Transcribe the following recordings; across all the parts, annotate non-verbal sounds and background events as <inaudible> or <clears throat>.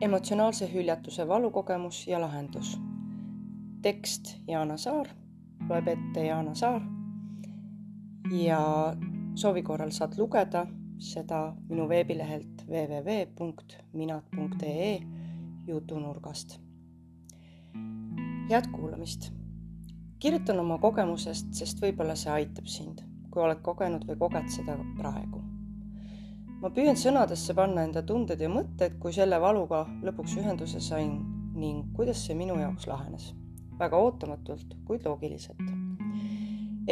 emotsionaalse hüljatuse valukogemus ja lahendus. tekst Jaana Saar, loeb ette Jaana Saar. ja soovi korral saad lugeda seda minu veebilehelt www.minat.ee jutunurgast. head kuulamist. kirjutan oma kogemusest, sest võib-olla see aitab sind, kui oled kogenud või koged seda praegu ma püüan sõnadesse panna enda tunded ja mõtted, kui selle valuga lõpuks ühenduse sain ning kuidas see minu jaoks lahenes. väga ootamatult, kuid loogiliselt.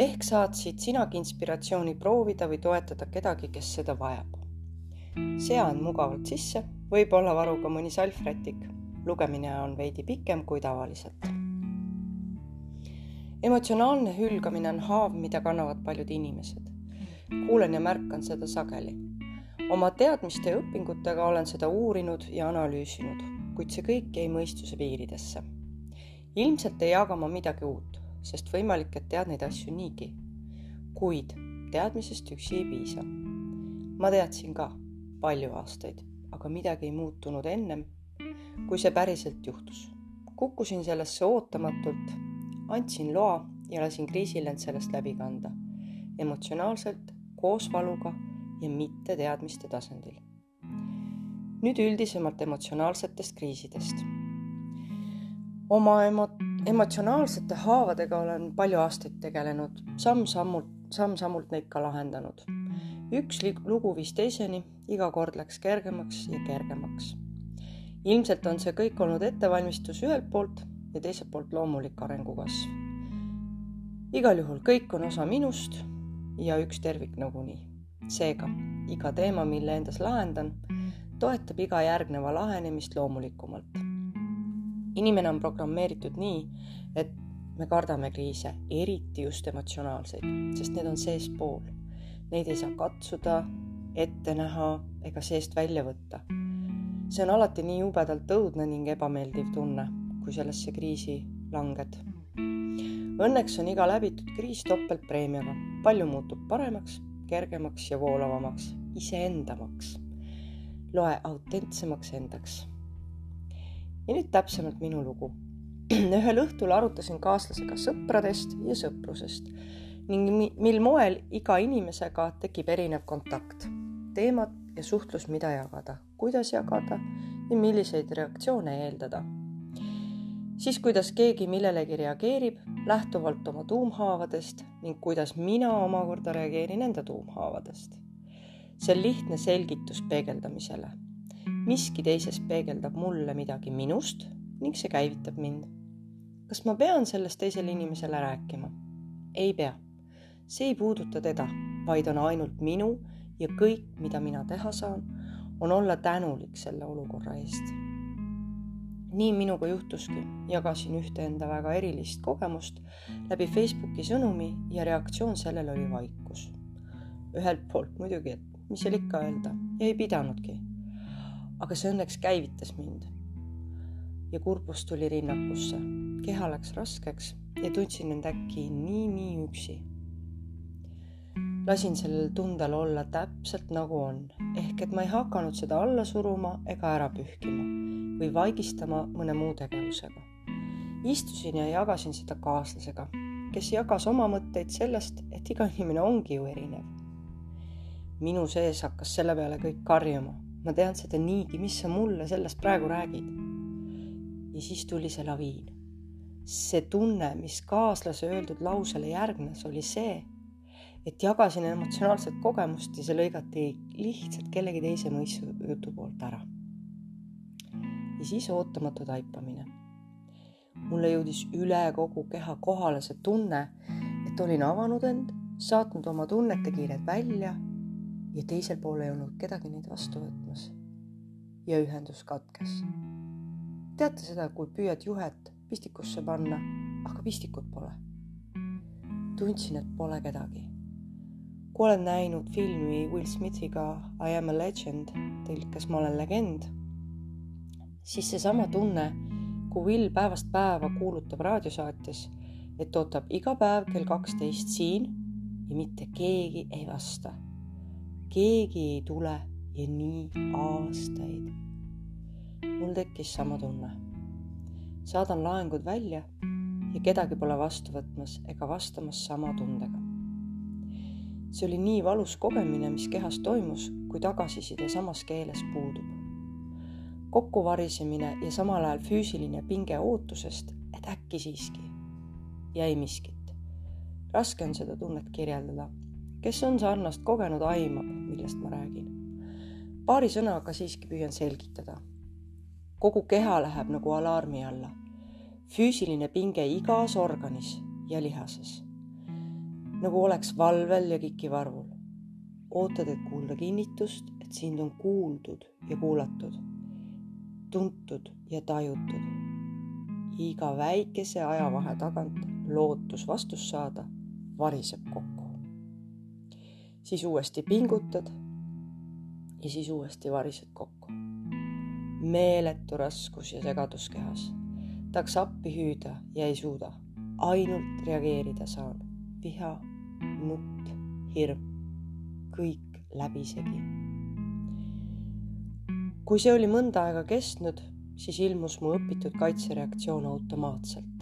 ehk saad siit sinagi inspiratsiooni proovida või toetada kedagi, kes seda vajab. sean mugavalt sisse, võib olla varuga mõni salvrätik. lugemine on veidi pikem kui tavaliselt. emotsionaalne hülgamine on haav, mida kannavad paljud inimesed. kuulen ja märkan seda sageli oma teadmiste ja õpingutega olen seda uurinud ja analüüsinud, kuid see kõik jäi mõistuse piiridesse. ilmselt ei jaga ma midagi uut, sest võimalik, et tead neid asju niigi. kuid teadmisest üksi ei piisa. ma teadsin ka palju aastaid, aga midagi ei muutunud ennem, kui see päriselt juhtus. kukkusin sellesse ootamatult, andsin loa ja lasin kriisil end sellest läbi kanda. emotsionaalselt, koos valuga ja mitteteadmiste tasandil. nüüd üldisemalt emotsionaalsetest kriisidest. oma emo-, emotsionaalsete haavadega olen palju aastaid tegelenud, samm-sammult, samm-sammult neid ka lahendanud. üks lugu viis teiseni, iga kord läks kergemaks ja kergemaks. ilmselt on see kõik olnud ettevalmistus ühelt poolt ja teiselt poolt loomulik arengukasv. igal juhul kõik on osa minust ja üks tervik nagunii seega iga teema, mille endas lahendan, toetab iga järgneva lahenemist loomulikumalt. inimene on programmeeritud nii, et me kardame kriise, eriti just emotsionaalseid, sest need on seespool. Neid ei saa katsuda, ette näha ega seest välja võtta. see on alati nii jubedalt õudne ning ebameeldiv tunne, kui sellesse kriisi langed. Õnneks on iga läbitud kriis topeltpreemiaga, palju muutub paremaks kergemaks ja voolavamaks, iseendamaks. loe autentsemaks endaks. ja nüüd täpsemalt minu lugu. <clears throat> ühel õhtul arutasin kaaslasega sõpradest ja sõprusest ning mil moel iga inimesega tekib erinev kontakt, teemad ja suhtlus, mida jagada, kuidas jagada ja milliseid reaktsioone eeldada siis kuidas keegi millelegi reageerib lähtuvalt oma tuumhaavadest ning kuidas mina omakorda reageerin enda tuumhaavadest. see on lihtne selgitus peegeldamisele. miski teises peegeldab mulle midagi minust ning see käivitab mind. kas ma pean sellest teisele inimesele rääkima? ei pea. see ei puuduta teda, vaid on ainult minu ja kõik, mida mina teha saan, on olla tänulik selle olukorra eest nii minuga juhtuski, jagasin ühte enda väga erilist kogemust läbi Facebooki sõnumi ja reaktsioon sellele oli vaikus. ühelt poolt muidugi, et mis seal ikka öelda ja ei pidanudki. aga see õnneks käivitas mind. ja kurbus tuli rinnakusse, keha läks raskeks ja tundsin end äkki nii-nii üksi. lasin sellel tundel olla täpselt nagu on, ehk et ma ei hakanud seda alla suruma ega ära pühkima või vaigistama mõne muu tegevusega. istusin ja jagasin seda kaaslasega, kes jagas oma mõtteid sellest, et iga inimene ongi ju erinev. minu sees hakkas selle peale kõik karjuma, ma tean seda niigi, mis sa mulle sellest praegu räägid. ja siis tuli see laviin. see tunne, mis kaaslase öeldud lausele järgnes, oli see, et jagasin emotsionaalset kogemust ja see lõigati lihtsalt kellegi teise mõistusjutu poolt ära ja siis ootamatu taipamine. mulle jõudis üle kogu keha kohale see tunne, et olin avanud end, saatnud oma tunnete kiired välja ja teisel pool ei olnud kedagi neid vastu võtmas. ja ühendus katkes. teate seda, kui püüad juhet pistikusse panna, aga pistikut pole. tundsin, et pole kedagi. kui olen näinud filmi Will Smithiga I am a legend, tõlkes Ma olen legend siis seesama tunne, kui Will päevast päeva kuulutab raadiosaates, et ootab iga päev kell kaksteist siin ja mitte keegi ei vasta. keegi ei tule ja nii aastaid. mul tekkis sama tunne. saadan laengud välja ja kedagi pole vastu võtmas ega vastamas sama tundega. see oli nii valus kogemine, mis kehas toimus, kui tagasiside samas keeles puudub. Kokkuvarisemine ja samal ajal füüsiline pinge ootusest, et äkki siiski jäi miskit. raske on seda tunnet kirjeldada. kes on sarnast kogenud, aimab, millest ma räägin. paari sõnaga siiski püüan selgitada. kogu keha läheb nagu alarmi alla. füüsiline pinge igas organis ja lihases. nagu oleks valvel ja kikivarvul. ootad, et kuulda kinnitust, et sind on kuuldud ja kuulatud, tuntud ja tajutud. iga väikese ajavahe tagant lootus vastust saada variseb kokku. siis uuesti pingutad ja siis uuesti varised kokku. meeletu raskus ja segadus kehas. tahaks appi hüüda ja ei suuda, ainult reageerida saan. viha, nutt, hirm, kõik läbisegi. Kui see oli mõnda aega kestnud, siis ilmus mu õpitud kaitsereaktsioon automaatselt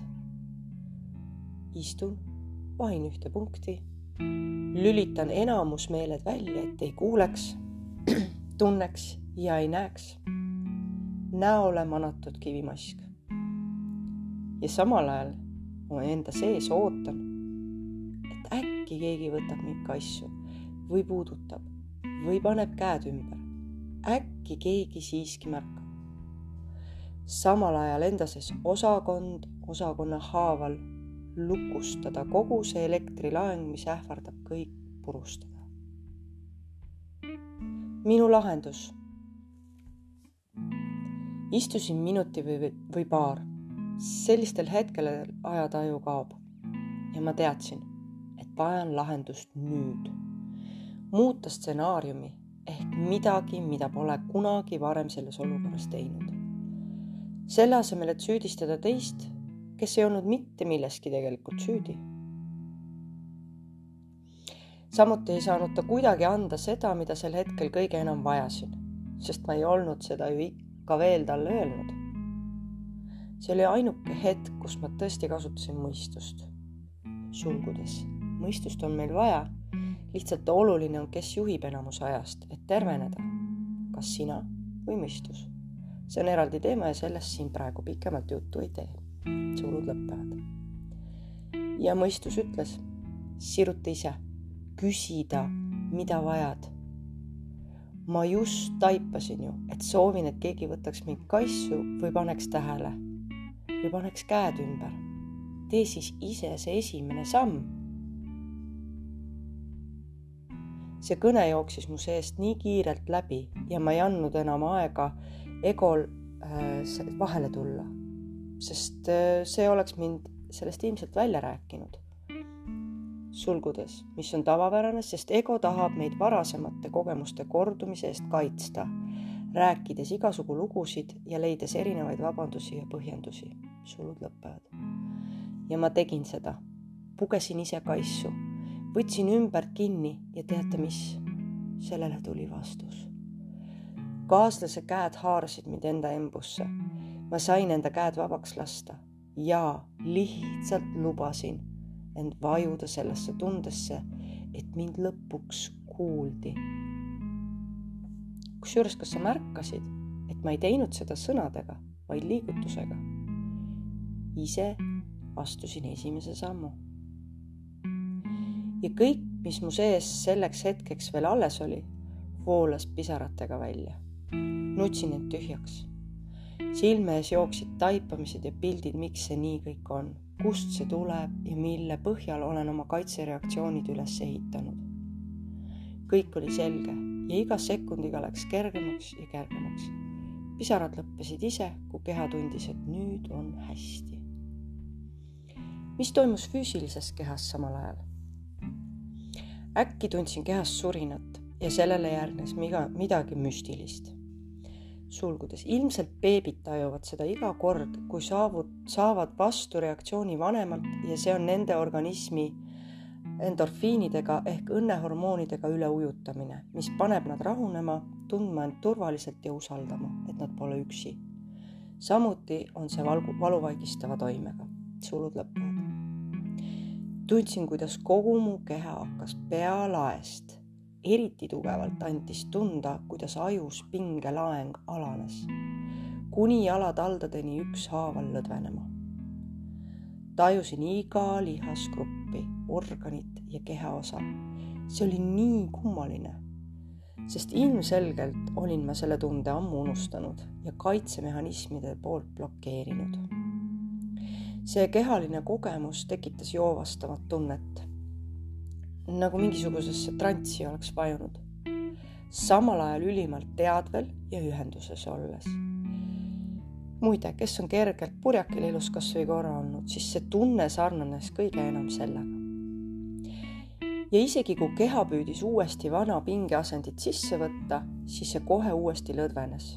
istun, vahin ühte punkti, lülitan enamusmeeled välja, et ei kuuleks, <clears throat> tunneks ja ei näeks. näole manatud kivimask. ja samal ajal oma enda sees ootan, et äkki keegi võtab mind kassu või puudutab või paneb käed ümber. Äkki keegi siiski märkab. samal ajal enda sees osakond osakonna haaval lukustada kogu see elektrilaeng, mis ähvardab kõik purustada. minu lahendus. istusin minuti või, või paar. sellistel hetkedel ajataju kaob ja ma teadsin, et vajan lahendust nüüd. muuta stsenaariumi ehk midagi, mida pole kunagi varem selles olukorras teinud. selle asemel, et süüdistada teist kes ei olnud mitte milleski tegelikult süüdi. samuti ei saanud ta kuidagi anda seda, mida sel hetkel kõige enam vajasin, sest ma ei olnud seda ju ikka veel talle öelnud. see oli ainuke hetk, kus ma tõesti kasutasin mõistust. sulgudes, mõistust on meil vaja, lihtsalt oluline on, kes juhib enamus ajast, et terveneda. kas sina või mõistus? see on eraldi teema ja sellest siin praegu pikemalt juttu ei tee sulud lõpevad. ja mõistus ütles, siruta ise, küsida, mida vajad. ma just taipasin ju, et soovin, et keegi võtaks mind kassu või paneks tähele või paneks käed ümber. tee siis ise see esimene samm. See kõne jooksis mu seest nii kiirelt läbi ja ma ei andnud enam aega egol äh, vahele tulla sest äh, see oleks mind sellest ilmselt välja rääkinud. sulgudes, mis on tavapärane, sest ego tahab meid varasemate kogemuste kordumise eest kaitsta, rääkides igasugu lugusid ja leides erinevaid vabandusi ja põhjendusi. sulud lõpevad. ja ma tegin seda, pugesin ise kaisu, võtsin ümbert kinni ja teate mis? sellele tuli vastus. kaaslase käed haarasid mind enda embusse ma sain enda käed vabaks lasta ja lihtsalt lubasin end vajuda sellesse tundesse, et mind lõpuks kuuldi. kusjuures, kas sa märkasid, et ma ei teinud seda sõnadega, vaid liigutusega? ise astusin esimese sammu. Ja kõik, mis mu sees selleks hetkeks veel alles oli, voolas pisaratega välja. nutsin end tühjaks silme ees jooksid taipamised ja pildid, miks see nii kõik on, kust see tuleb ja mille põhjal olen oma kaitsereaktsioonid üles ehitanud. kõik oli selge ja iga sekundiga läks kergemaks ja kergemaks. pisarad lõppesid ise, kui keha tundis, et nüüd on hästi. mis toimus füüsilises kehas samal ajal? Äkki tundsin kehas surinat ja sellele järgnes midagi müstilist. Sulgudes, ilmselt beebid tajuvad seda iga kord, kui saavud, saavad vastureaktsiooni vanemalt ja see on nende organismi endorfiinidega ehk õnnehormoonidega üleujutamine, mis paneb nad rahunema, tundma end turvaliselt ja usaldama, et nad pole üksi. Samuti on see valgu, valuvaigistava toimega, sulud lõpevad. Tundsin, kuidas kogu mu keha hakkas pealaest eriti tugevalt andis tunda, kuidas ajus pingelaeng alanes, kuni jalataldadeni ükshaaval lõdvenema. tajusin iga lihasgruppi, organit ja kehaosa. see oli nii kummaline sest ilmselgelt olin ma selle tunde ammu unustanud ja kaitsemehhanismide poolt blokeerinud. See kehaline kogemus tekitas joovastavat tunnet, nagu mingisugusesse transsi oleks vajunud, samal ajal ülimalt teadvel ja ühenduses olles. muide, kes on kergelt purjakil elus kas või korra olnud, siis see tunne sarnanes kõige enam sellega ja isegi kui keha püüdis uuesti vana pingeasendit sisse võtta, siis see kohe uuesti lõdvenes.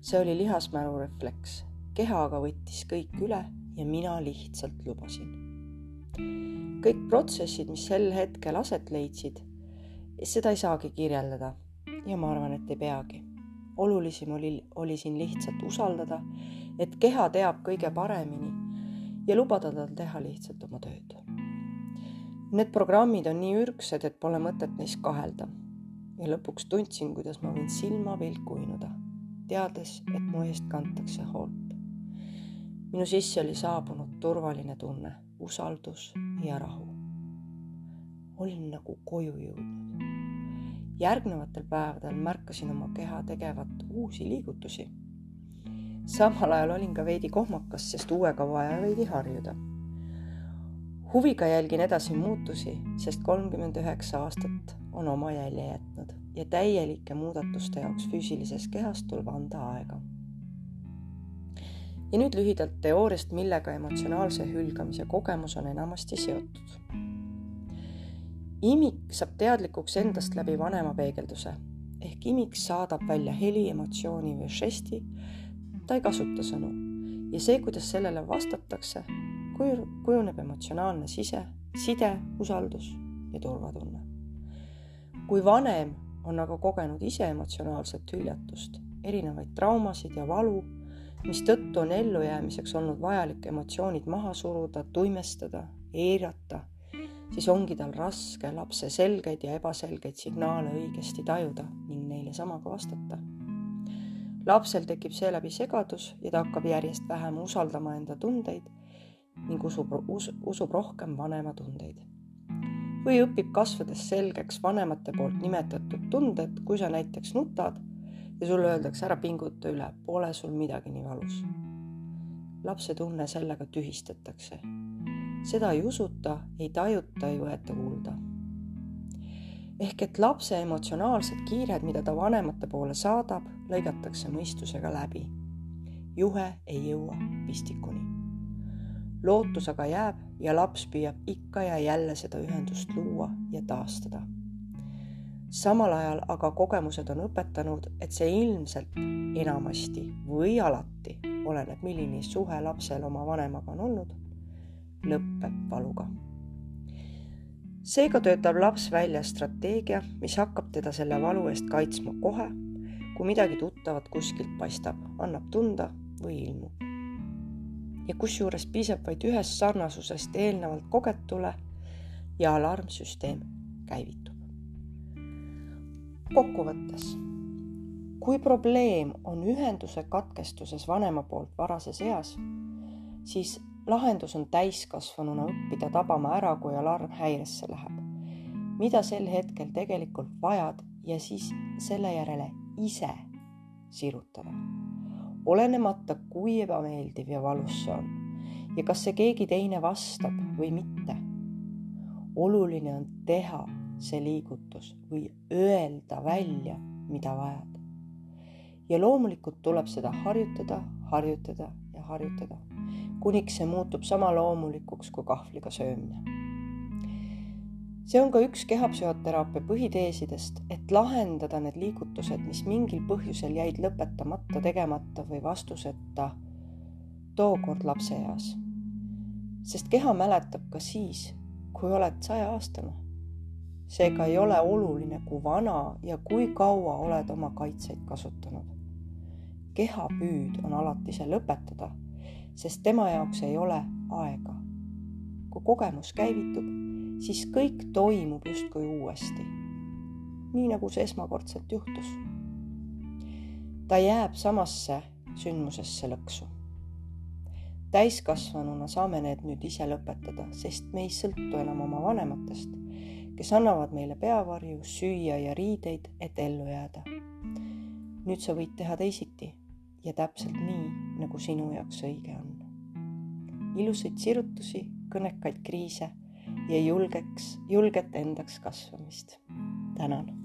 see oli lihasmälu refleks, keha aga võttis kõik üle ja mina lihtsalt lubasin. kõik protsessid, mis sel hetkel aset leidsid, seda ei saagi kirjeldada ja ma arvan, et ei peagi. olulisim oli, oli siin lihtsalt usaldada, et keha teab kõige paremini ja lubada tal teha lihtsalt oma tööd Need programmid on nii ürgsed, et pole mõtet neis kahelda. ja lõpuks tundsin, kuidas ma võin silmapilku uinuda, teades, et mu eest kantakse hoolt. Minu sisse oli saabunud turvaline tunne, usaldus ja rahu. olin nagu koju jõudnud. järgnevatel päevadel märkasin oma keha tegevat uusi liigutusi. samal ajal olin ka veidi kohmakas, sest uuega vaja veidi harjuda huviga jälgin edasi muutusi, sest kolmkümmend üheksa aastat on oma jälje jätnud ja täielike muudatuste jaoks füüsilises kehas tuleb anda aega. Ja nüüd lühidalt teooriast, millega emotsionaalse hülgamise kogemus on enamasti seotud. imik saab teadlikuks endast läbi vanema peegelduse ehk imik saadab välja heli, emotsiooni või žesti. ta ei kasuta sõnu ja see, kuidas sellele vastatakse, kujuneb emotsionaalne sise, side, usaldus ja turvatunne. kui vanem on aga kogenud ise emotsionaalset hüljatust, erinevaid traumasid ja valu, mistõttu on ellujäämiseks olnud vajalik emotsioonid maha suruda, tuimestada, eirata, siis ongi tal raske lapse selgeid ja ebaselgeid signaale õigesti tajuda ning neile samaga vastata. lapsel tekib seeläbi segadus ja ta hakkab järjest vähem usaldama enda tundeid ning usub us,, usub rohkem vanema tundeid. või õpib kasvades selgeks vanemate poolt nimetatud tunded, kui sa näiteks nutad ja sulle öeldakse ära pinguta üle, pole sul midagi nii valus. lapse tunne sellega tühistatakse. seda ei usuta, ei tajuta, ei võeta kuulda. ehk et lapse emotsionaalsed kiired, mida ta vanemate poole saadab, lõigatakse mõistusega läbi. juhe ei jõua pistikuni lootus aga jääb ja laps püüab ikka ja jälle seda ühendust luua ja taastada. Samal ajal aga kogemused on õpetanud, et see ilmselt enamasti või alati, oleneb, milline suhe lapsel oma vanemaga on olnud, lõpeb valuga. seega töötab laps välja strateegia, mis hakkab teda selle valu eest kaitsma kohe, kui midagi tuttavat kuskilt paistab, annab tunda või ilmub ja kusjuures piisab vaid ühest sarnasusest eelnevalt kogetule ja alarmsüsteem käivitub. Kokkuvõttes, kui probleem on ühenduse katkestuses vanema poolt varases eas, siis lahendus on täiskasvanuna õppida tabama ära, kui alarm häiresse läheb. mida sel hetkel tegelikult vajad ja siis selle järele ise sirutada olenemata, kui ebameeldiv ja valus see on ja kas see keegi teine vastab või mitte. oluline on teha see liigutus või öelda välja, mida vajad. ja loomulikult tuleb seda harjutada, harjutada ja harjutada, kuniks see muutub sama loomulikuks kui kahvliga söömine see on ka üks kehapsühhoteraapia põhiteesidest, et lahendada need liigutused, mis mingil põhjusel jäid lõpetamata, tegemata või vastuseta tookord lapseeas. sest keha mäletab ka siis, kui oled sajaaastane. Seega ei ole oluline, kui vana ja kui kaua oled oma kaitseid kasutanud. keha püüd on alati see lõpetada, sest tema jaoks ei ole aega. kui kogemus käivitub, siis kõik toimub justkui uuesti. nii nagu see esmakordselt juhtus. ta jääb samasse sündmusesse lõksu. täiskasvanuna saame need nüüd ise lõpetada, sest me ei sõltu enam oma vanematest, kes annavad meile peavarju, süüa ja riideid, et ellu jääda. nüüd sa võid teha teisiti ja täpselt nii, nagu sinu jaoks õige on. ilusaid sirutusi, kõnekaid kriise ja julgeks, julget endaks kasvamist. tänan